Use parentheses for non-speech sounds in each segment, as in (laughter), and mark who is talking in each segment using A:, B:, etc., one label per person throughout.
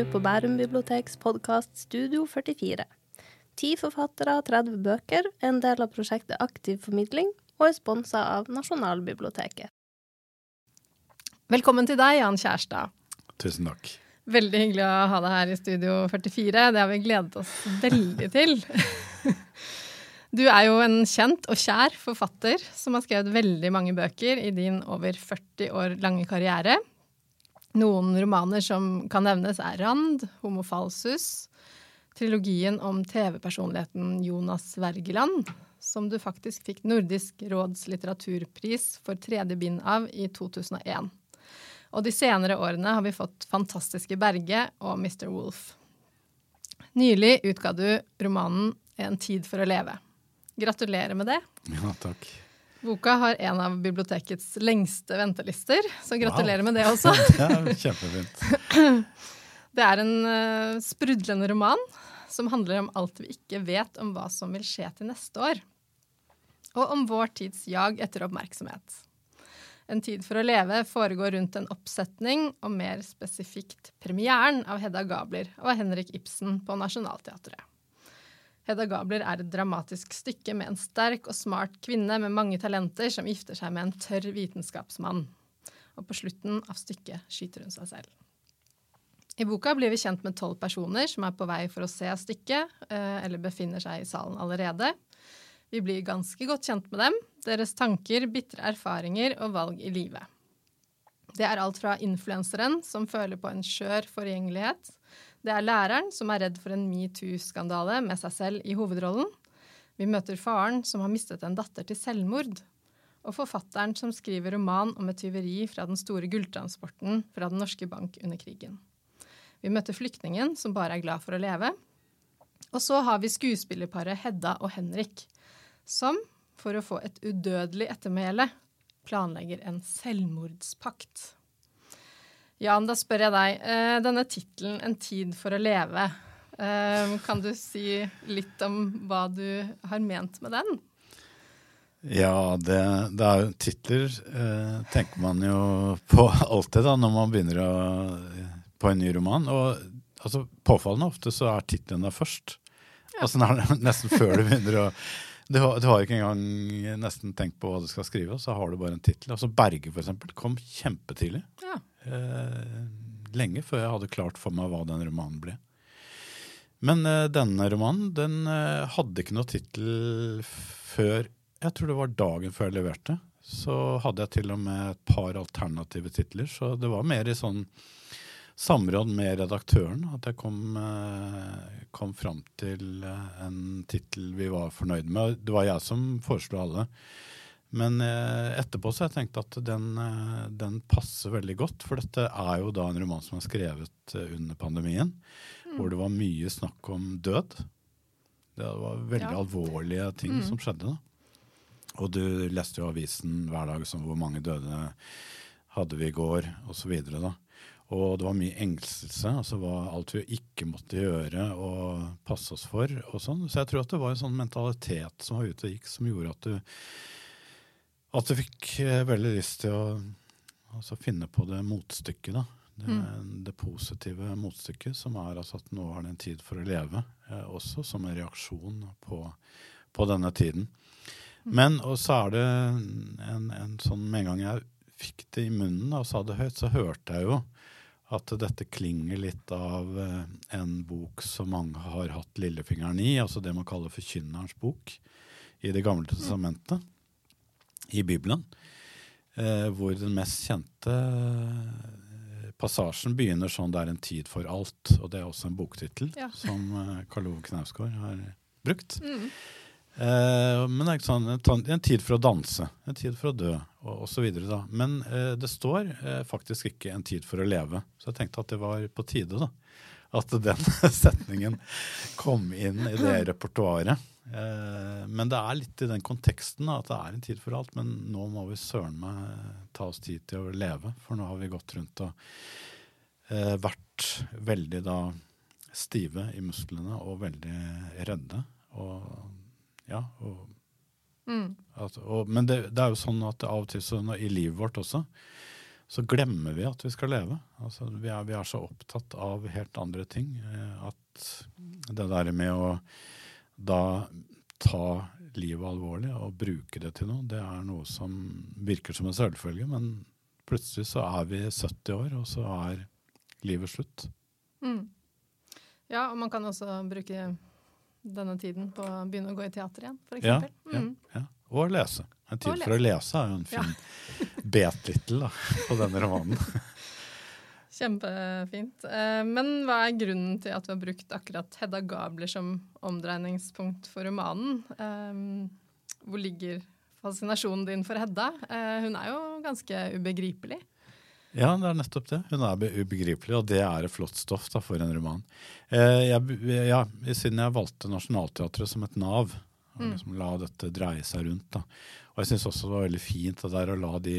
A: Nå på Bærum biblioteks podkast Studio 44. Ti forfattere, 30 bøker, en del av prosjektet Aktiv formidling, og er sponsa av Nasjonalbiblioteket.
B: Velkommen til deg, Jan Kjærstad.
C: Tusen takk.
B: Veldig hyggelig å ha deg her i Studio 44. Det har vi gledet oss veldig til. (laughs) Du er jo en kjent og kjær forfatter som har skrevet veldig mange bøker i din over 40 år lange karriere. Noen romaner som kan nevnes, er Rand, Homofalsus, trilogien om TV-personligheten Jonas Wergeland, som du faktisk fikk Nordisk råds litteraturpris for tredje bind av i 2001. Og de senere årene har vi fått Fantastiske Berge og Mr. Wolf. Nylig utga du romanen En tid for å leve. Gratulerer med det.
C: Ja, takk.
B: Boka har en av bibliotekets lengste ventelister, så gratulerer wow. med det (laughs) også.
C: er kjempefint. (clears throat)
B: Det er en uh, sprudlende roman som handler om alt vi ikke vet om hva som vil skje til neste år. Og om vår tids jag etter oppmerksomhet. En tid for å leve foregår rundt en oppsetning, og mer spesifikt premieren av Hedda Gabler og Henrik Ibsen på Nationaltheatret. Hedda Gabler er et dramatisk stykke med en sterk og smart kvinne med mange talenter som gifter seg med en tørr vitenskapsmann. Og på slutten av stykket skyter hun seg selv. I boka blir vi kjent med tolv personer som er på vei for å se stykket, eh, eller befinner seg i salen allerede. Vi blir ganske godt kjent med dem, deres tanker, bitre erfaringer og valg i livet. Det er alt fra influenseren som føler på en skjør forgjengelighet, det er læreren som er redd for en metoo-skandale med seg selv i hovedrollen. Vi møter faren som har mistet en datter til selvmord. Og forfatteren som skriver roman om et tyveri fra den store gulltransporten fra Den norske bank under krigen. Vi møter flyktningen som bare er glad for å leve. Og så har vi skuespillerparet Hedda og Henrik, som, for å få et udødelig ettermæle, planlegger en selvmordspakt. Jan, da spør jeg deg. Eh, denne tittelen 'En tid for å leve', eh, kan du si litt om hva du har ment med den?
C: Ja, det, det er jo titler eh, tenker man jo på alltid da, når man begynner å, på en ny roman. Og altså, påfallende ofte så er tittelen der først. Ja. Altså (laughs) nesten før du begynner å du har, du har, ikke engang nesten tenkt på hva du skal skrive, og så har du bare en tittel. Altså Berge, for eksempel, kom kjempetidlig. Ja. Eh, lenge før jeg hadde klart for meg hva den romanen ble. Men eh, denne romanen den eh, hadde ikke noe tittel før Jeg tror det var dagen før jeg leverte. Så hadde jeg til og med et par alternative titler. Så det var mer i sånn samråd med redaktøren at jeg kom, eh, kom fram til eh, en tittel vi var fornøyd med. Det var jeg som foreslo alle. Men eh, etterpå så har jeg tenkt at den, den, passer veldig godt. For dette er jo da en roman som er skrevet under pandemien. Mm. Hvor det var mye snakk om død. Det var veldig ja. alvorlige ting mm. som skjedde. da. Og du leste jo avisen hver dag som hvor mange døde hadde vi i går, osv. da. Og det var mye engstelse, altså alt vi ikke måtte gjøre og passe oss for. og sånn. Så jeg tror at det var en sånn mentalitet som var ute og gikk, som gjorde at du, at du fikk eh, veldig lyst til å altså, finne på det motstykket. da. Det, mm. det, positive motstykket, som er altså at nå er det en tid for å leve. Eh, også som en reaksjon på, på denne tiden. Mm. Men og så er det en, en, sånn Med en gang jeg fikk det i munnen og sa det høyt, så hørte jeg jo at dette klinger litt av eh, en bok som mange har hatt lillefingeren i, altså det man kaller forkynnerens bok i Det gamle testamentet, i Bibelen. Eh, hvor den mest kjente eh, passasjen begynner sånn 'Det er en tid for alt'. Og det er også en boktittel ja. som eh, Karl Ove Knausgård har brukt. Mm. Eh, men det er ikke sånn, en tid for å danse, en tid for å dø og osv. Men eh, det står eh, faktisk ikke 'en tid for å leve'. Så jeg tenkte at det var på tide da, at den (laughs) setningen kom inn i det repertoaret. Eh, men det er litt i den konteksten at det er en tid for alt. Men nå må vi søren meg ta oss tid til å leve, for nå har vi gått rundt og eh, vært veldig da stive i musklene og veldig redde. Og ja, og, mm. at, og, men det, det, er jo sånn at av og til så, i livet vårt også, så glemmer vi at vi skal leve. Altså, vi, er, vi er så opptatt av helt andre ting eh, at det der med å da ta livet alvorlig og bruke det til noe, det er noe som virker som en selvfølge, men plutselig så er vi 70 år, og så er livet slutt.
B: Mm. Ja, og man kan også bruke denne tiden på å begynne å gå i teater igjen, f.eks.
C: Ja, ja,
B: Mm.
C: ja. Og lese. En tid for å lese er jo en fin (laughs) betittel da, på denne romanen. (laughs)
B: Kjempefint. Eh, Men hva er grunnen til at vi har brukt akkurat Hedda Gabler som omdreiningspunkt for romanen? Eh, Hvor ligger fascinasjonen din for Hedda? Eh, Hun er jo ganske ubegripelig.
C: Ja, det er nettopp det. Hun er ubegripelig, og det er et flott stoff da, for en roman. Jeg, ja, siden jeg valgte Nationaltheatret som et nav, og
B: Mm.
C: liksom la dette dreie seg rundt, da. og jeg syns også det var veldig fint det der å la de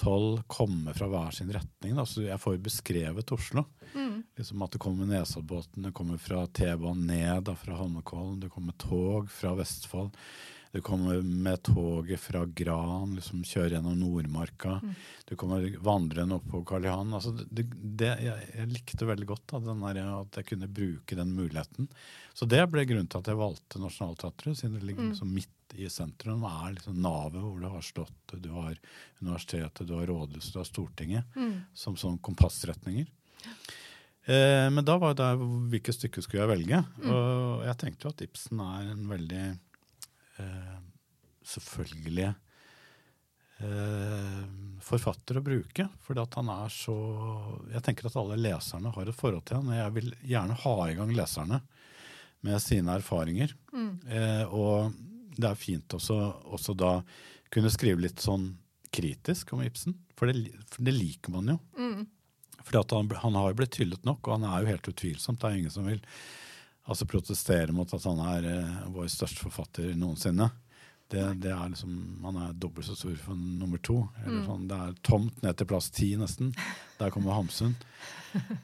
C: tolv komme fra hver sin retning. Da. Så jeg får beskrevet Oslo.
B: Mm.
C: Liksom at det kommer Nesoddbåten, det kommer fra T-banen ned da, fra Holmenkollen, det kommer tog fra Vestfold. Det kommer med toget fra Gran, liksom kjører gjennom Nordmarka.
B: Mm.
C: Du kommer vandrende opp på Karl Johan. Altså det, det, jeg, jeg likte veldig godt da, den der, at jeg kunne bruke den muligheten. Så det ble grunnen til at jeg valgte Nationaltheatret, siden det ligger
B: Mm.
C: liksom midt i sentrum. Er liksom navet hvor det har stått. Du har universitetet, du har rådhuset, du har Stortinget
B: Mm.
C: som sånn kompassretninger. Eh, men da var det hvilket stykke skulle jeg velge.
B: Mm.
C: Og jeg tenkte jo at Ibsen er en veldig eh, selvfølgelig eh, forfatter å bruke. Fordi at han er så Jeg tenker at alle leserne har et forhold til han, og jeg vil gjerne ha i gang leserne med sine erfaringer.
B: Mm.
C: Eh, og det er fint også, også da kunne skrive litt sånn kritisk om Ibsen, for det, for det liker man jo.
B: Mm.
C: At han, han har jo blitt hyllet nok, og han er jo helt utvilsomt. Det er ingen som vil altså, protestere mot at han er eh, vår største forfatter noensinne. Det, det er liksom, Han er dobbelt så stor som nummer to. Eller
B: Mm.
C: sånn, det er tomt ned til plass ti, nesten. (laughs) Der kommer Hamsun.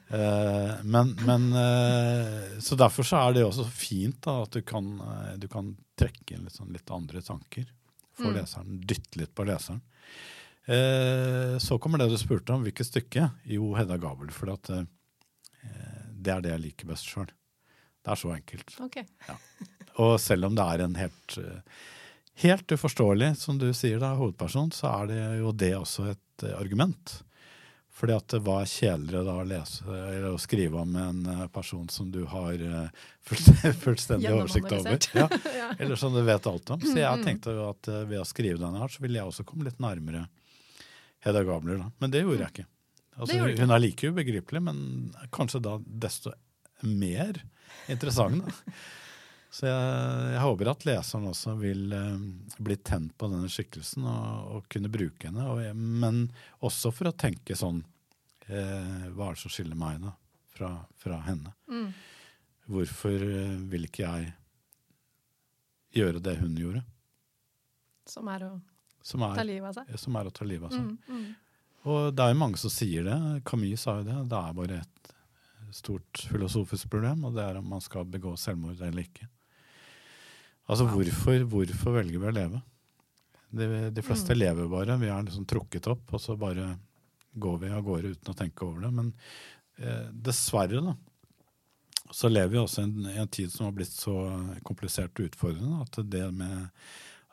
C: Eh, men, men eh, Så derfor så er det også fint da, at du kan, eh, du kan trekke inn litt, sånn, litt andre tanker for
B: Mm.
C: leseren. Dytte litt på leseren. Eh, så kommer det du spurte om, hvilket stykke? Jo, Hedda Gabel. For at, eh, det er det jeg liker best sjøl. Det er så enkelt.
B: OK.
C: Og selv om det er en helt, eh, helt uforståelig, som du sier, da, hovedperson, så er det jo det også et argument. Fordi at hva er kjedeligere da å lese å skrive om en eh, person som du har eh, (laughs) fullstendig, oversikt over? (laughs) Ja, eller som du vet alt om. Så
B: Mm,
C: jeg
B: mm.
C: tenkte at eh, ved å skrive denne her, så ville jeg også komme litt nærmere Hedda Gabler. da. Men det gjorde jeg ikke. Altså,
B: Det du ikke.
C: hun er like ubegripelig, men kanskje da desto mer interessant. Da. Så jeg, jeg håper at leseren også vil eh, bli tent på denne skikkelsen og, og kunne bruke henne. Og, men også for å tenke sånn eh, Hva er det som skiller meg da fra, fra henne?
B: Mm.
C: Hvorfor eh, vil ikke jeg gjøre det hun gjorde?
B: Som er å
C: Som
B: ta
C: er,
B: livet av seg.
C: som er å ta livet av seg.
B: Mm. Mm.
C: Og det er jo mange som sier det. Camus sa jo det. Det er bare et stort filosofisk problem, og det er om man skal begå selvmord eller ikke. Altså hvorfor, hvorfor velger vi å leve? De, de fleste
B: Mm.
C: lever bare. Vi er liksom trukket opp, og så bare går vi av gårde uten å tenke over det. Men eh, dessverre, da, så lever vi også i en, en tid som har blitt så komplisert og utfordrende at det med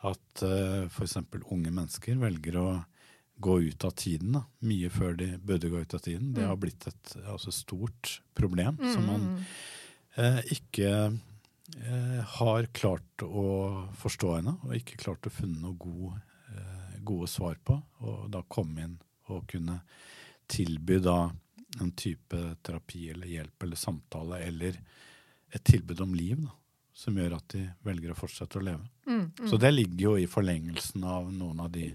C: at eh, f.eks. unge mennesker velger å gå ut av tiden da, mye før de burde gå ut av tiden, det
B: Mm.
C: har blitt et altså, stort problem som man
B: Mm.
C: eh, ikke eh, har klart å forstå henne og ikke klart å funne noe god, eh, gode svar på. Og da komme inn og kunne tilby da en type terapi eller hjelp eller samtale eller et tilbud om liv da, som gjør at de velger å fortsette å leve.
B: Mm. Mm.
C: Så det ligger jo i forlengelsen av noen av de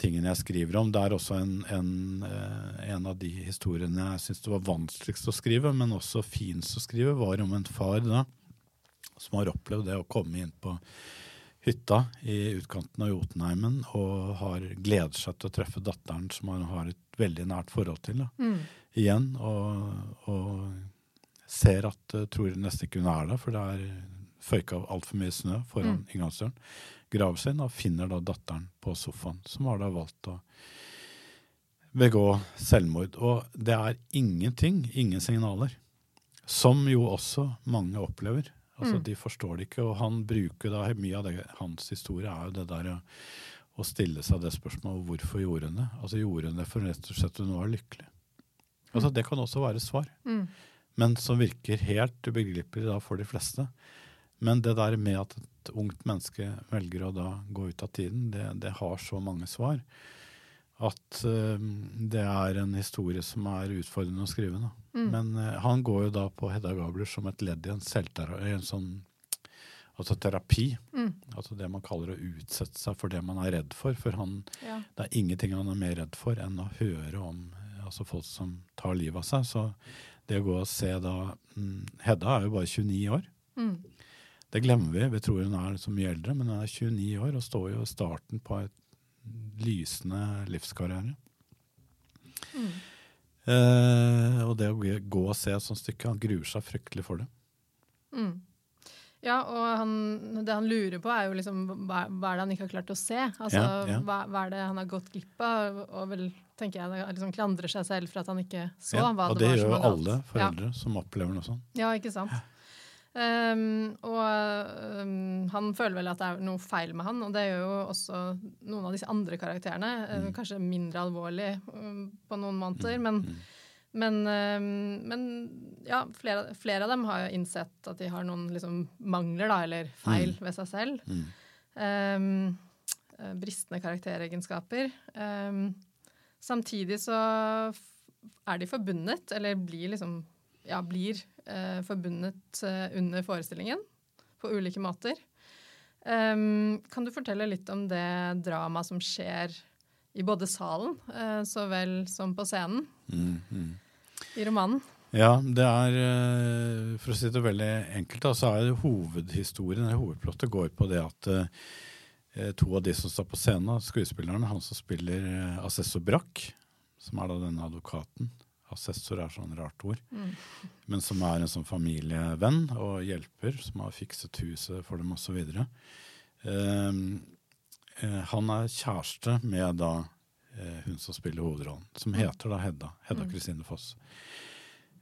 C: tingene jeg skriver om. Det er også en, en, eh, en av de historiene jeg syns det var vanskeligst å skrive, men også finest å skrive, var om en far da, som har opplevd det å komme inn på hytta i utkanten av Jotunheimen og har gleder seg til å treffe datteren som han har et veldig nært forhold til. Da.
B: Mm.
C: Igjen, og, og ser at uh, tror nesten ikke hun er der, for det er føyka altfor mye snø foran
B: Mm.
C: inngangsdøren. Graver seg inn og finner da datteren på sofaen, som har da valgt å begå selvmord. Og det er ingenting, ingen signaler, som jo også mange opplever. Altså,
B: Mm.
C: De forstår det ikke, og han bruker da mye av det, hans historie er jo det der å, å stille seg det spørsmålet hvorfor gjorde hun det? Altså Gjorde hun det for rett og slett hun var lykkelig? Altså Det kan også være svar,
B: Mm.
C: men som virker helt ubegripelig da for de fleste. Men det der med at et ungt menneske velger å da gå ut av tiden, det, det har så mange svar at uh, det er en historie som er utfordrende å skrive. Da.
B: Mm.
C: Men uh, han går jo da på Hedda Gabler som et ledd i en, en sånn altså terapi.
B: Mm.
C: Altså det man kaller å utsette seg for det man er redd for. For han,
B: Ja.
C: det er ingenting han er mer redd for enn å høre om eh, altså folk som tar livet av seg. Så det å gå og se da um, Hedda er jo bare 29 år.
B: Mm.
C: Det glemmer vi. Vi tror hun er så mye eldre, men hun er 29 år og står jo i starten på et lysende livskarriere.
B: Mm.
C: Eh, og det å gå- og se et sånt stykke, han gruer seg fryktelig for det.
B: Mm. Ja, og han, det han lurer på, er jo liksom hva, hva er det han ikke har klart å se? Altså,
C: Ja, ja.
B: Hva, hva er det han har gått glipp av? Og vel, tenker jeg, liksom klandrer seg selv for at han ikke så
C: Ja,
B: hva
C: og
B: det
C: det
B: var
C: gjør jo alle foreldre som opplever noe sånt.
B: Ja, ja ikke sant? Um, og um, han føler vel at det er noe feil med han, og det gjør jo også noen av disse andre karakterene. eh,
C: Mm.
B: Kanskje mindre alvorlig um, på noen måneder, men,
C: Mm.
B: men, men ja, flere, flere av dem har jo innsett at de har noen liksom, mangler, da, eller feil
C: Mm.
B: ved seg selv.
C: Mm.
B: Eh, bristende karakteregenskaper. Samtidig så er de forbundet, eller blir liksom ja, blir eh, forbundet eh, under forestillingen på ulike måter. Um, kan du fortelle litt om det dramaet som skjer i både salen eh, så vel som på scenen
C: Mm. Mm.
B: i romanen?
C: Ja, det er eh, For å si det veldig enkelt, da, så er det hovedhistorien, eller hovedplottet, går på det at eh, to av de som står på scenen, skuespillerne, han som spiller eh, assessor Brakk, som er da denne advokaten Assessor er sånn rart ord.
B: Mm.
C: Men som er en sånn familievenn og hjelper, som har fikset huset for dem osv. Um, eh, han er kjæreste med da eh, hun som spiller hovedrollen, som heter da Hedda. Hedda
B: Mm.
C: Foss.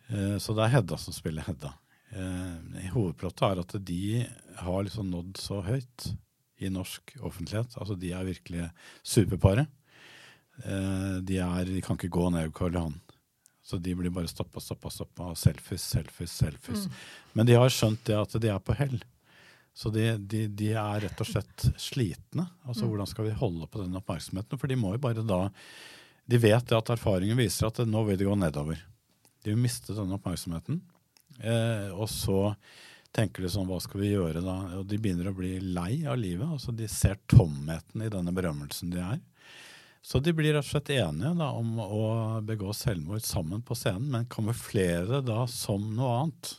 C: Eh, så det er Hedda som spiller Hedda. Eh, hovedplottet er at de har liksom nådd så høyt i norsk offentlighet. Altså de er virkelig superparet. Eh, de, er, de kan ikke gå ned Karl Johan. Så de blir bare stoppa, stoppa, stoppa. og Selfies, selfies, selfies.
B: Mm.
C: Men de har skjønt det at de er på hell. Så de, de, de er rett og slett slitne. Altså
B: Mm.
C: Hvordan skal vi holde på den oppmerksomheten? For de må jo bare da De vet at erfaringen viser at nå vil det gå nedover. De vil miste denne oppmerksomheten. Eh, og så tenker de sånn, hva skal vi gjøre da? Og de begynner å bli lei av livet. altså De ser tomheten i denne berømmelsen de er. Så de blir rett og slett enige da, om å begå selvmord sammen på scenen, men kamuflere det da som noe annet.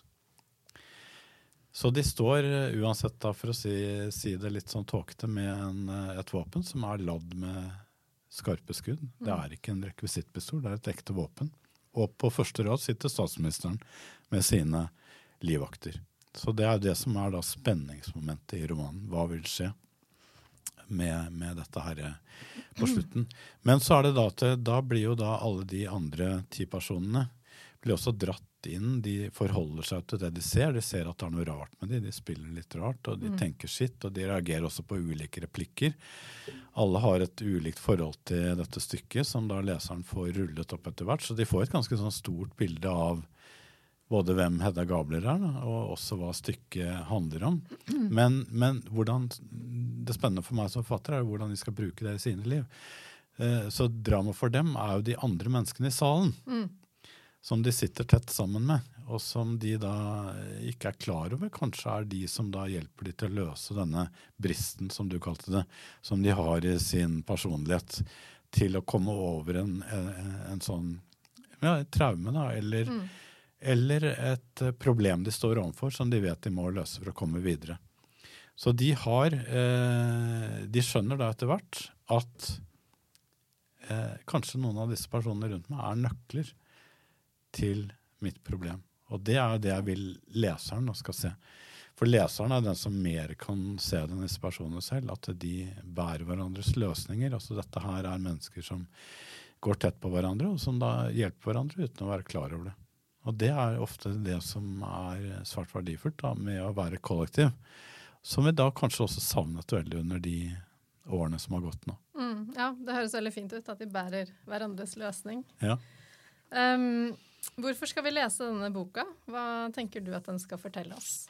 C: Så de står eh, uansett, da, for å si, si det litt sånn tåkete, med en, eh, et våpen som er ladd med skarpe skudd. Det er ikke en rekvisittpistol, det er et ekte våpen. Og på første rad sitter statsministeren med sine livvakter. Så det er det som er da spenningsmomentet i romanen. Hva vil skje med, med dette her eh, på slutten? Men så er det da at da blir jo da alle de andre ti personene blir også dratt inn. De forholder seg til det de ser. De ser at det er noe rart med de. De spiller litt rart, og de
B: Mm.
C: tenker sitt, og de reagerer også på ulike replikker. Alle har et ulikt forhold til dette stykket, som da leseren får rullet opp etter hvert. Så de får et ganske sånn stort bilde av både hvem Hedda Gabler er, og også hva stykket handler om. Men, men hvordan, det spennende for meg som forfatter er jo hvordan de skal bruke det i sine liv. Eh, Så drama for dem er jo de andre menneskene i salen
B: Mm.
C: som de sitter tett sammen med, og som de da ikke er klar over kanskje er de som da hjelper de til å løse denne bristen, som du kalte det, som de har i sin personlighet, til å komme over en, en, sånn ja, traume, da, eller,
B: Mm.
C: eller et problem de står overfor som de vet de må løse for å komme videre. Så de har eh, De skjønner da etter hvert at eh, kanskje noen av disse personene rundt meg er nøkler til mitt problem. Og det er det jeg vil leseren skal se. For leseren er den som mer kan se det enn disse personene selv. At de bærer hverandres løsninger. Altså dette her er mennesker som går tett på hverandre, og som da hjelper hverandre uten å være klar over det. Og det er ofte det som er svært verdifullt da, med å være kollektiv. Som vi da kanskje også savnet veldig under de årene som har gått nå.
B: Mm, ja, det høres veldig fint ut at de bærer hverandres løsning.
C: Ja.
B: Um, hvorfor skal vi lese denne boka? Hva tenker du at den skal fortelle oss?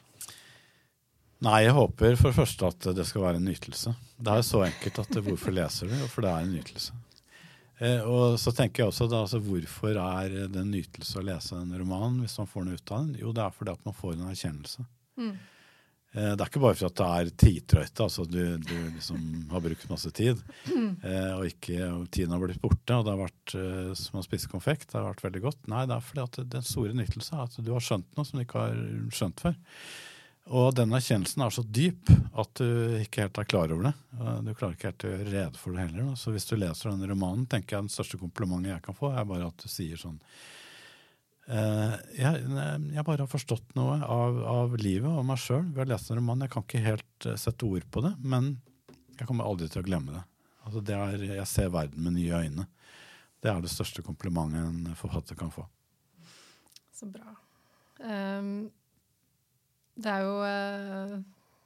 C: Nei, jeg håper for det første at det skal være en nytelse. Det er jo så enkelt at hvorfor leser du? For det er en nytelse. Eh, og så tenker jeg også da, altså, Hvorfor er det en nytelse å lese en roman hvis man får noe ut av den? Jo, det er fordi at man får en erkjennelse. Mm. Eh, det er ikke bare for at det er tidtrøyte, altså du, du liksom har brukt masse tid, eh, og, ikke, tiden har blitt borte, og det har vært eh, som å spise konfekt. Det har vært veldig godt. Nei, det er fordi at den store nytelse er at du har skjønt noe som du ikke har skjønt før. Og den erkjennelsen er så dyp at du ikke helt er klar over det. Du klarer ikke helt å gjøre rede for det heller. Så hvis du leser denne romanen, tenker jeg den største komplimentet jeg kan få, er bare at du sier sånn jeg, jeg, bare har forstått noe av, av livet og meg sjøl ved å lese en roman. Jeg kan ikke helt eh, sette ord på det, men jeg kommer aldri til å glemme det. Altså det er, jeg ser verden med nye øyne. Det er det største komplimentet en forfatter kan få.
B: Så bra. Um det er jo eh,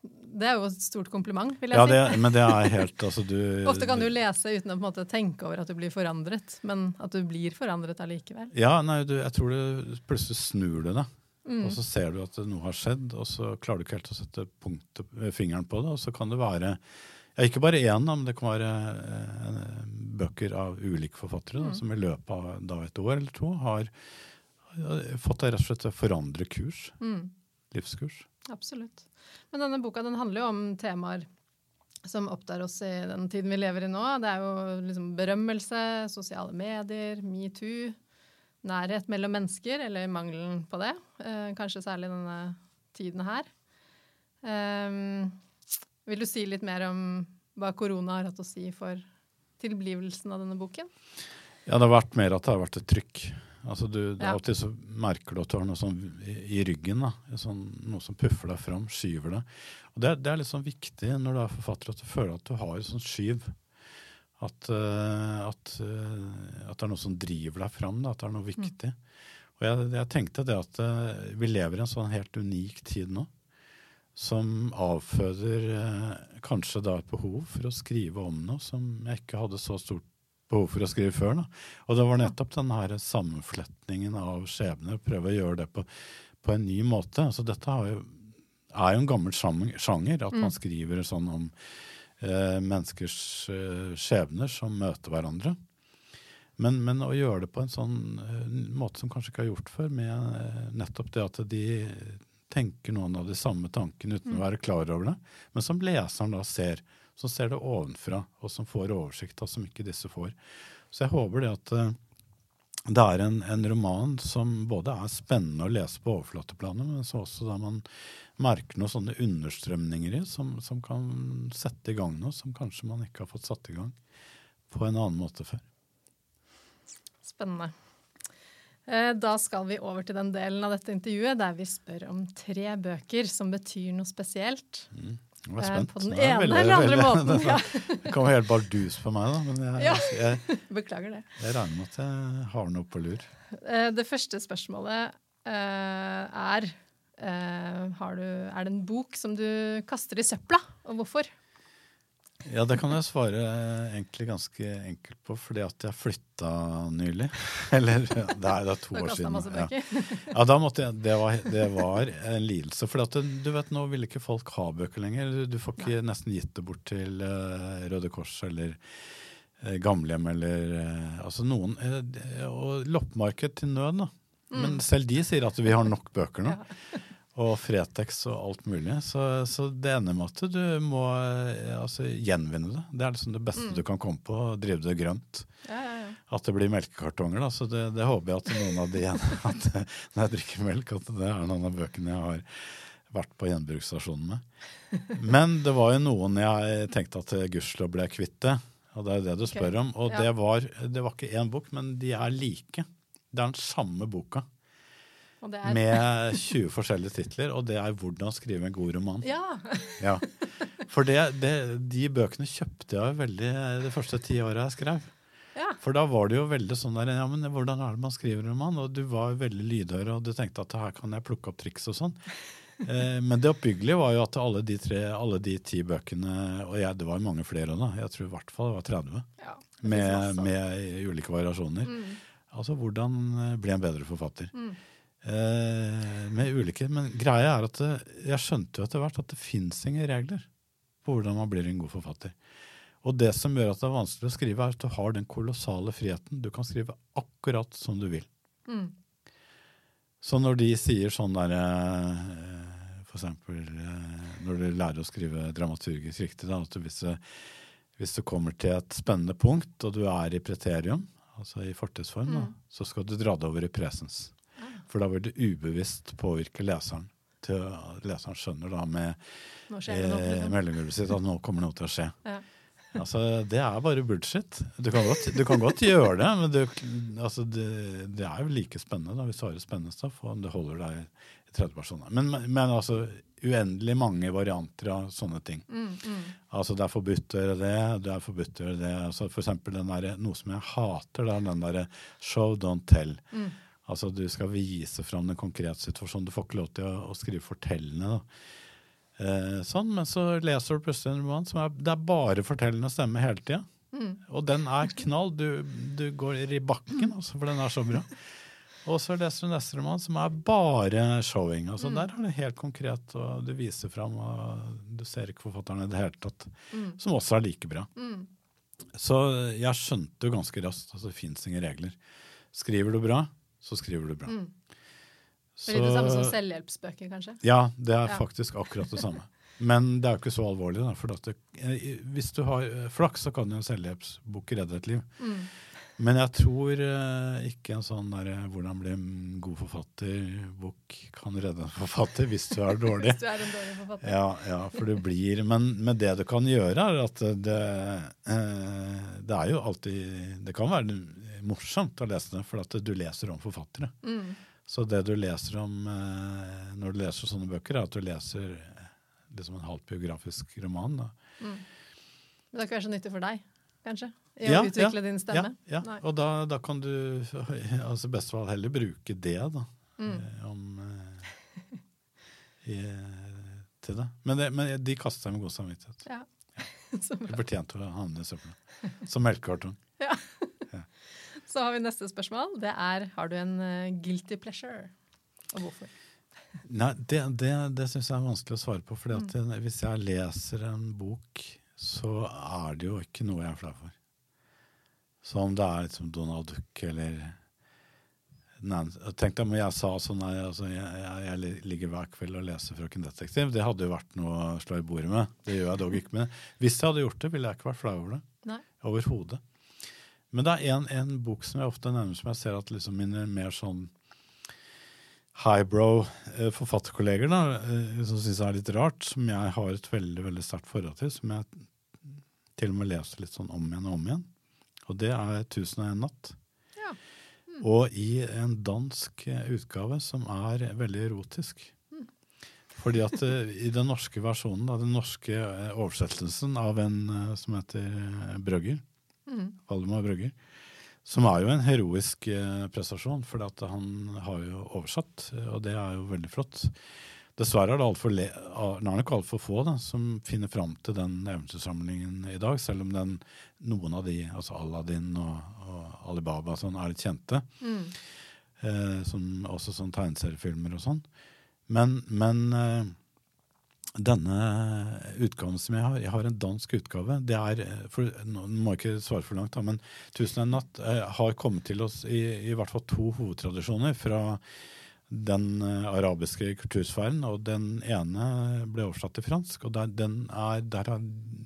B: det er jo et stort kompliment, vil jeg
C: ja,
B: si.
C: Ja, men det er helt altså, du, (laughs)
B: Ofte kan du lese uten å på en måte tenke over at du blir forandret, men at du blir forandret allikevel.
C: Ja, nei, du, jeg tror du plutselig snur det, da. Mm. Og så ser du at noe har skjedd, og så klarer du ikke helt å sette punktet, eh, fingeren på det. Og så kan det være ja, ikke bare én, men det kan være eh, bøker av ulike forfattere da, mm. som i løpet av da, et år eller to har, har fått deg rett og slett til å forandre kurs. Mm livskurs.
B: Absolutt. Men denne boka den handler jo om temaer som opptar oss i den tiden vi lever i nå. Det er jo liksom berømmelse, sosiale medier, metoo, nærhet mellom mennesker, eller mangelen på det. Eh, kanskje særlig denne tiden her. Um, vil du si litt mer om hva korona har hatt å si for tilblivelsen av denne boken?
C: Ja, det har vært mer at det har vært et trykk. Altså du, ja. Alltid så merker du at du har noe sånn i, i ryggen. sånn, Noe som puffer deg fram, skyver deg. Og Det, det er litt sånn viktig når du er forfatter, at du føler at du har et sånt skyv. At, uh, at, uh, at, det er noe som driver deg fram, da, at det er noe mm. viktig. Mm. Og jeg, jeg, tenkte det at uh, vi lever i en sånn helt unik tid nå. Som avføder kanskje da et behov for å skrive om noe som jeg ikke hadde så stort behov for å skrive før. Da. Og det var nettopp den her sammenfletningen av skjebner, prøve å gjøre det på, på en ny måte. Altså dette jo, er jo en gammel sjanger, at man mm. skriver sånn om eh, menneskers eh, skjebner som møter hverandre. Men, men, å gjøre det på en sånn uh, måte som kanskje ikke er gjort før, med uh, nettopp det at de tenker noen av de samme tankene uten mm. å være klar over det, men som leseren da ser som ser det ovenfra, og som får oversikt, som ikke disse får. Så jeg håper det at uh, det er en, en, roman som både er spennende å lese på overflateplanet, men så også der man merker noen sånne understrømninger i som, som, kan sette i gang noe som kanskje man ikke har fått satt i gang på en annen måte før.
B: Spennende. Eh, da skal vi over til den delen av dette intervjuet der vi spør om tre bøker som betyr noe spesielt.
C: Mm. Jeg var spent.
B: På den ene veldig, eller andre veldig, måten. (laughs) Ja.
C: Det kan være helt bardus på meg, da. Men jeg,
B: ja. jeg, (laughs) Beklager det.
C: Jeg regner med at jeg har noe på lur.
B: Eh, det første spørsmålet uh, er du, Er det en bok som du kaster i søpla, og hvorfor?
C: Ja, det kan jeg svare egentlig ganske enkelt på, fordi at jeg flytta nylig. (laughs) Eller det er, det er to år siden. Ja. (laughs) ja, da måtte jeg, det, var, det var en lidelse. For du vet, nå vil ikke folk ha bøker lenger. Du får ikke nesten gitt det bort til uh, Røde Kors eller uh, gamlehjem eller uh, altså noen Og loppemarked til nød, da. Mm. Men selv de sier at vi har nok bøker nå. Ja og Fretex og alt mulig. Så, så, det ender med at du må eh, altså, gjenvinne det. Det er liksom det beste mm. du kan komme på. Drive det grønt. Ja, ja, ja. At det blir melkekartonger. Da. Så det, det, håper jeg at noen av de (laughs) at, når jeg drikker melk, at det er noen av bøkene jeg har vært på gjenbruksstasjonen med. Men det var jo noen jeg tenkte at gudskjelov ble kvitt det. Og det er det du spør om. Og det var, det var ikke én bok, men de er like. Det er den samme boka. Er... Med 20 forskjellige titler, og det er 'Hvordan skrive en god roman'.
B: Ja.
C: ja. For det, det, de bøkene kjøpte jeg veldig de første ti åra jeg skrev. Ja. For da var det jo veldig sånn der Ja, men hvordan er det man skriver en roman? Og du var veldig lydhør, og du tenkte at her kan jeg plukke opp triks og sånn. Eh, men det oppbyggelige var jo at alle de, tre, alle de ti bøkene Og jeg, det var mange flere da. Jeg tror i hvert fall det var 30.
B: Ja, det
C: Med, med ulike variasjoner.
B: Mm.
C: Altså hvordan eh, bli en bedre forfatter.
B: Mm.
C: Eh, med ulike, Men greia er at jeg skjønte jo etter hvert at det fins ingen regler på hvordan man blir en god forfatter. Og det som gjør at det er vanskelig å skrive, er at du har den kolossale friheten. Du kan skrive akkurat som du vil.
B: Mm.
C: Så når de sier sånn derre For eksempel eh, når du lærer å skrive dramaturgisk riktig, da, at hvis, du, hvis du kommer til et spennende punkt, og du er i preterium, altså i fortidsform,
B: Mm.
C: så skal du dra det over i presens. For da vil det ubevisst påvirke leseren. Til at leseren skjønner da med eh,
B: liksom.
C: mellomgulvet sitt at nå kommer noe til å skje.
B: Ja.
C: Altså, Det er bare bullshit. Du kan godt, du kan godt gjøre det, men du, altså, det, det er jo like spennende da, hvis du har et spennende stoff, og det holder deg i tredjeperson. Men, men altså uendelig mange varianter av sånne ting.
B: Mm, mm.
C: Altså Det er forbudt å gjøre det, det er forbudt å gjøre det. Altså For eksempel den der, noe som jeg hater, det er den derre show, don't tell.
B: Mm.
C: Altså Du skal vise fram den konkrete situasjonen. Du får ikke lov til å, å skrive fortellende. Eh, sånn, Men så leser du plutselig en roman som er, det er bare fortellende stemme hele tida.
B: Mm.
C: Og den er knall. Du, du går i bakken, altså, for den er så bra. Og så leser du neste roman som er bare showing. altså Der er det helt konkret, og du viser fram, og du ser ikke forfatteren i det hele tatt.
B: Mm.
C: Som også er like bra.
B: Mm.
C: Så jeg skjønte jo ganske raskt at det fins ingen regler. Skriver du bra, så skriver du bra.
B: Mm. Det er det samme som selvhjelpsbøker, kanskje.
C: Ja, det er
B: Ja.
C: faktisk akkurat det samme. Men det er jo ikke så alvorlig. Da, for det, eh, hvis du har eh, flaks, så kan jo en selvhjelpsbok redde et liv.
B: Mm.
C: Men jeg tror eh, ikke en sånn der, 'Hvordan bli en god forfatter'-bok kan redde en forfatter hvis du er (laughs) dårlig.
B: Hvis du er en dårlig forfatter.
C: Ja, ja, for du blir Men, men det du kan gjøre, er at det, eh, det er jo alltid Det kan være morsomt å lese det, for at du leser om forfattere.
B: Mm.
C: Så det du leser om eh, når du leser sånne bøker, er at du leser eh, liksom en halvt biografisk roman.
B: Mm. Men det kan være så nyttig for deg, kanskje? I
C: Ja,
B: å utvikle
C: ja,
B: din stemme?
C: Ja, ja. Og da, da kan du (laughs) altså best av alt heller bruke det da,
B: Mm.
C: eh, om, i, til det. Men, det. men de kaster seg med god samvittighet.
B: Ja. (laughs)
C: De
B: bra.
C: fortjente å havne i søpla. Som melkekartong.
B: Så har vi neste spørsmål. Det er har du en eh, guilty pleasure, og hvorfor?
C: Nei, det, det, det syns jeg er vanskelig å svare på. For
B: Mm.
C: hvis jeg leser en bok, så er det jo ikke noe jeg er flau for. Så om det er liksom Donald Duck eller nei, Tenk deg om jeg sa sånn nei, altså, jeg, jeg, jeg ligger hver kveld og leser Frøken Detektiv. Det hadde jo vært noe å slå i bordet med. Det gjør jeg dog ikke med. Hvis jeg hadde gjort det, ville jeg ikke vært flau over det. Overhodet. Men det er en, en bok som jeg ofte nevner, som jeg ser at liksom mine mer sånn highbrow eh, forfatterkolleger da, eh, som syns er litt rart, som jeg har et veldig veldig sterkt forhold til, som jeg til og med leser litt sånn om igjen og om igjen. Og det er 'Tusen og en natt'.
B: Ja.
C: Og i en dansk eh, utgave som er veldig erotisk. Fordi at i den norske versjonen, da, den norske oversettelsen av en som heter Brøgger,
B: Mm.
C: Valdemar Brugge. som er jo en heroisk eh, prestasjon, for han har jo oversatt, eh, og det er jo veldig flott. Dessverre er det altfor le- ah, det er nok altfor få da, som finner fram til den eventyrsamlingen i dag, selv om den, noen av de, altså Aladdin og, og Alibaba, sånn, er litt kjente.
B: Mm.
C: Eh, som, også sånn tegneseriefilmer og sånn. Men, men eh, denne utgaven som jeg har, jeg har en dansk utgave. Det er, eh, for, nå må jeg ikke svare for langt, da, men 'Tusen og en natt' eh, har kommet til oss i, i hvert fall to hovedtradisjoner fra den eh, arabiske kultursfæren. Og den ene ble oversatt til fransk, og der, den er, der har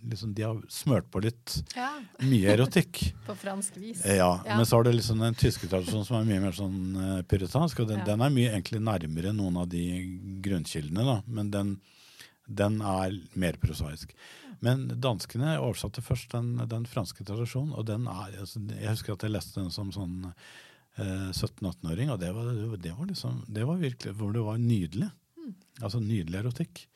C: liksom, de har smørt på litt
B: Ja,
C: mye erotikk. (laughs)
B: på fransk vis.
C: Eh, Ja,
B: Ja.
C: men så har det liksom den tyske tradisjonen som er mye mer sånn eh, puritansk, og den,
B: Ja.
C: den er mye egentlig nærmere noen av de grunnkildene, da, men den, den er mer prosaisk. Men danskene oversatte først den, den franske tradisjonen, og den er altså, Jeg husker at jeg leste den som sånn eh, 17-18-åring, og det var, det var liksom Det var virkelig hvor det var nydelig. Altså nydelig erotikk.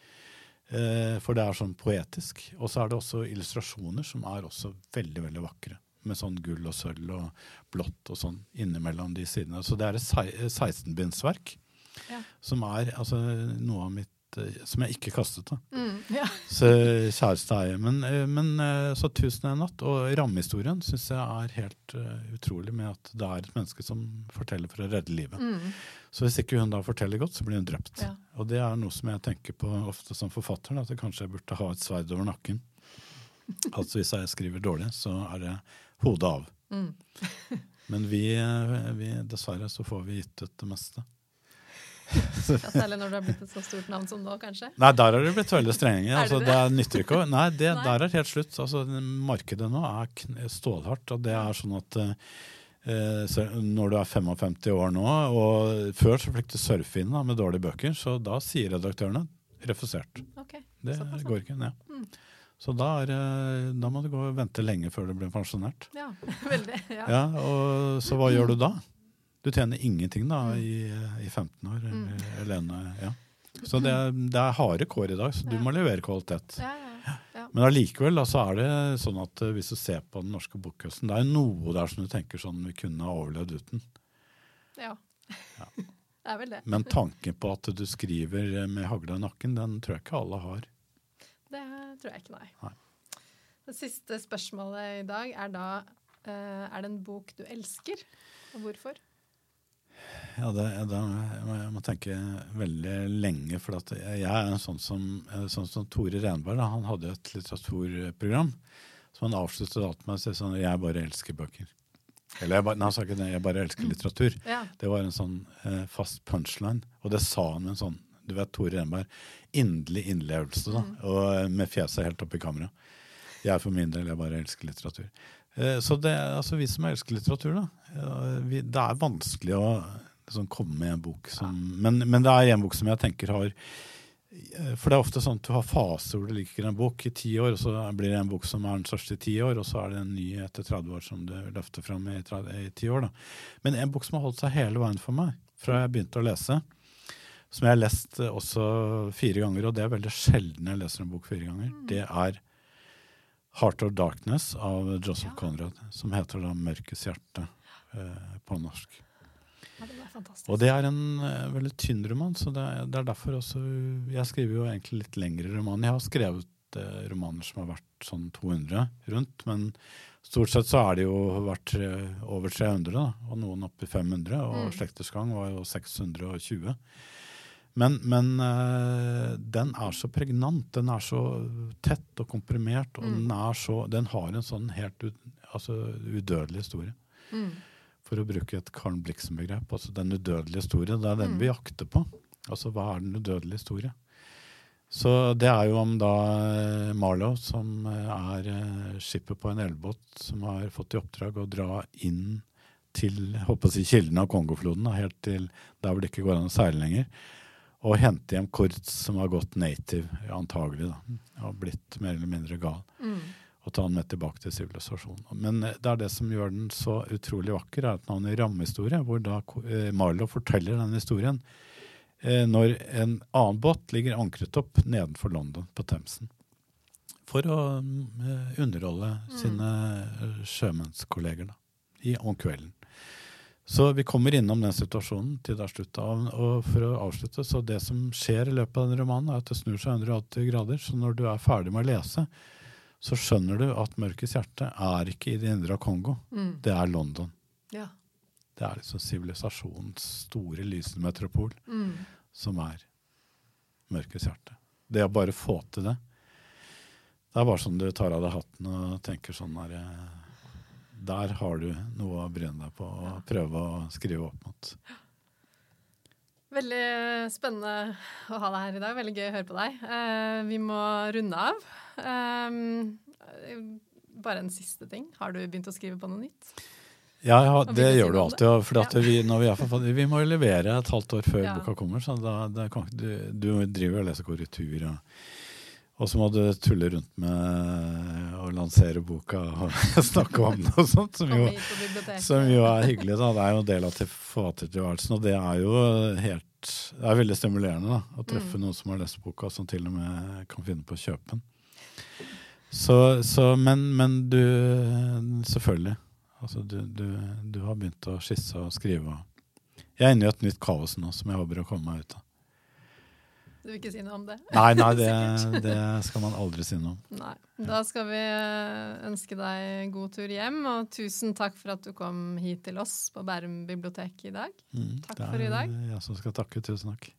C: Eh, for det er sånn poetisk. Og så er det også illustrasjoner som er også veldig, veldig vakre. med sånn gull og sølv og blått og sånn innimellom de sidene. Så det er et 16-bindsverk
B: Ja.
C: som er altså, noe av mitt eh, Som jeg ikke kastet, da.
B: Mm, ja. (laughs)
C: Så kjæreste er jeg. Men, eh, men eh, så 'Tusen og en natt' og rammehistorien syns jeg er helt uh, utrolig med at det er et menneske som forteller for å redde livet.
B: Mm,
C: Så hvis ikke hun da forteller godt, så blir hun drept.
B: Ja.
C: Og det er noe som jeg tenker på ofte som forfatter, at jeg kanskje burde ha et sverd over nakken. (laughs) Altså hvis jeg skriver dårlig, så er det hodet av.
B: mm.
C: Men vi, eh, vi dessverre så får vi gitt ut det meste.
B: Ja, (laughs) særlig når du har blitt et så stort navn som nå, kanskje.
C: Nei, der har det blitt veldig strenge. Altså,
B: det?
C: det er nytter ikke å Nei, det,
B: Nei.
C: der er helt slutt. Altså, markedet nå er stålhardt, og det er sånn at eh, så når du er 55 år nå, og før så fikk du surfe inn da, med dårlige bøker, så da sier redaktørene refusert.
B: Okay,
C: Det
B: såpass,
C: går ikke. Ja.
B: Mm.
C: Så da, er, da må du gå og vente lenge før du blir pensjonert.
B: Ja, (laughs) veldig. Ja.
C: Ja, og Så hva gjør du da? Du tjener ingenting da i, i 15 år.
B: Mm.
C: Eller, eller, ja. Så det, er- det er harde kår i dag, så du
B: Ja.
C: må levere kvalitet.
B: Ja, ja, ja.
C: Men allikevel så er det sånn at eh, hvis du ser på den norske bokhøsten, det er noe der som du tenker sånn vi kunne ha overlevd uten.
B: ja. (laughs) Det er vel det.
C: Men tanken på at du skriver med hagla i nakken, den tror jeg ikke alle har.
B: Det tror jeg ikke, nei.
C: Nei.
B: Det siste spørsmålet i dag er da eh, Er det en bok du elsker, og hvorfor?
C: Ja, det, det, jeg, må, jeg tenke veldig lenge, for jeg jeg er en sånn som, eh, sånn som Tore Renberg. Da, han hadde et litteraturprogram som han avsluttet alt med å si sånn Jeg bare elsker bøker. Eller jeg bare, nei, ikke det, jeg bare elsker litteratur.
B: Ja.
C: Det var en sånn eh, fast punchline, og det sa han med en sånn du vet, Tore Renberg, inderlig innlevelse, da, og eh, med fjeset helt oppe i kamera. Jeg for min del, jeg bare elsker litteratur. Eh, så det, altså vi som elsker litteratur, da, vi, det er vanskelig å liksom, komme med en bok som men, men det er en bok som jeg tenker har eh, For det er ofte sånn at du har faser hvor du liker en bok i ti år, og så blir det en bok som er den største i ti år, og så er det en ny etter 30 år som du løfter fram i, 30 i ti år. Da. Men en bok som har holdt seg hele veien for meg, fra jeg begynte å lese, som jeg har lest eh, også fire ganger, og det er veldig sjelden jeg leser en bok fire ganger, det er Heart of Darkness av Joseph
B: Ja.
C: Conrad, som heter da Mørkets hjerte eh, på norsk.
B: Ja, det fantastisk.
C: Og det er en uh, veldig tynn roman, så det er, det er derfor også Jeg skriver jo egentlig litt lengre romaner. Jeg har skrevet uh, romaner som har vært sånn 200 rundt, men stort sett så er det jo vært eh, over 300, da, og noen oppi 500, og
B: Mm.
C: Slekters gang var jo 620. Men, men eh, den er så pregnant, den er så tett og komprimert, og
B: Mm.
C: den, så, den har en sånn helt u, altså, udødelig historie
B: Mm.
C: For å bruke et Karen Blixen-begrep. Altså den udødelige historie. Det er den
B: Mm.
C: vi jakter på. Altså hva er den udødelige historie? Så det er jo om da eh, Marlow, som eh, er eh, skipper på en elbåt, som har fått i oppdrag å dra inn til jeg håper å si, kilden av Kongofloden, helt til der hvor det ikke går an å seile lenger, og hente hjem Kurz, som har gått native, antagelig, da, og blitt mer eller mindre gal
B: Mm.
C: Og ta den med tilbake til sivilisasjonen. Men eh, det er det som gjør den så utrolig vakker, er at den har en rammehistorie, hvor da eh, Marlow forteller den historien eh, når en annen båt ligger ankret opp nedenfor London på Themsen. For å underholde underholde sine sjømennskolleger da, i, om kvelden. Så vi kommer innom den situasjonen til det er slutt. Og for å avslutte, så det som skjer i løpet av denne romanen, er at det snur seg 180 grader. Så når du er ferdig med å lese, så skjønner du at Mørkets hjerte er ikke i det indre av Kongo.
B: Mm.
C: Det er London.
B: Ja.
C: Det er liksom sivilisasjonens store, lysende metropol
B: Mm.
C: som er Mørkets hjerte. Det å bare få til det Det er bare sånn du tar av deg hatten og tenker sånn der eh, Der har du noe å bryne deg på og prøve å skrive opp mot.
B: Veldig spennende å ha deg her i dag. Veldig gøy å høre på deg. Eh, vi må runde av. Um, bare en siste ting. Har du begynt å skrive på noe nytt?
C: Ja, ja det gjør du alltid. For
B: Ja.
C: vi, når vi, er forfatter, vi må jo levere et halvt år før
B: Ja.
C: boka kommer. Så da, da kan, du, du driver og leser korrektur. Og, og så må du tulle rundt med å lansere boka og (laughs) snakke om det og sånt. Som jo, som jo er hyggelig. da. Det er jo en del av til forfattertilværelsen. Og det er jo helt Det er veldig stimulerende da, å treffe
B: Mm.
C: noen som har lest boka, som til og med kan finne på å kjøpe den. Så, så, men, men du Selvfølgelig. Altså, du, du, du har begynt å skisse og skrive. Jeg er inne i et nytt kaos nå som jeg håper å komme meg ut av.
B: Du vil ikke si noe om det?
C: Nei, nei, (laughs) det, det skal man aldri si noe om.
B: Nei. Da skal vi eh, ønske deg god tur hjem, og tusen takk for at du kom hit til oss på Bærum bibliotek i dag.
C: Mm,
B: Takk
C: det
B: for i
C: er
B: dag.
C: Jeg som skal takke. Tusen takk.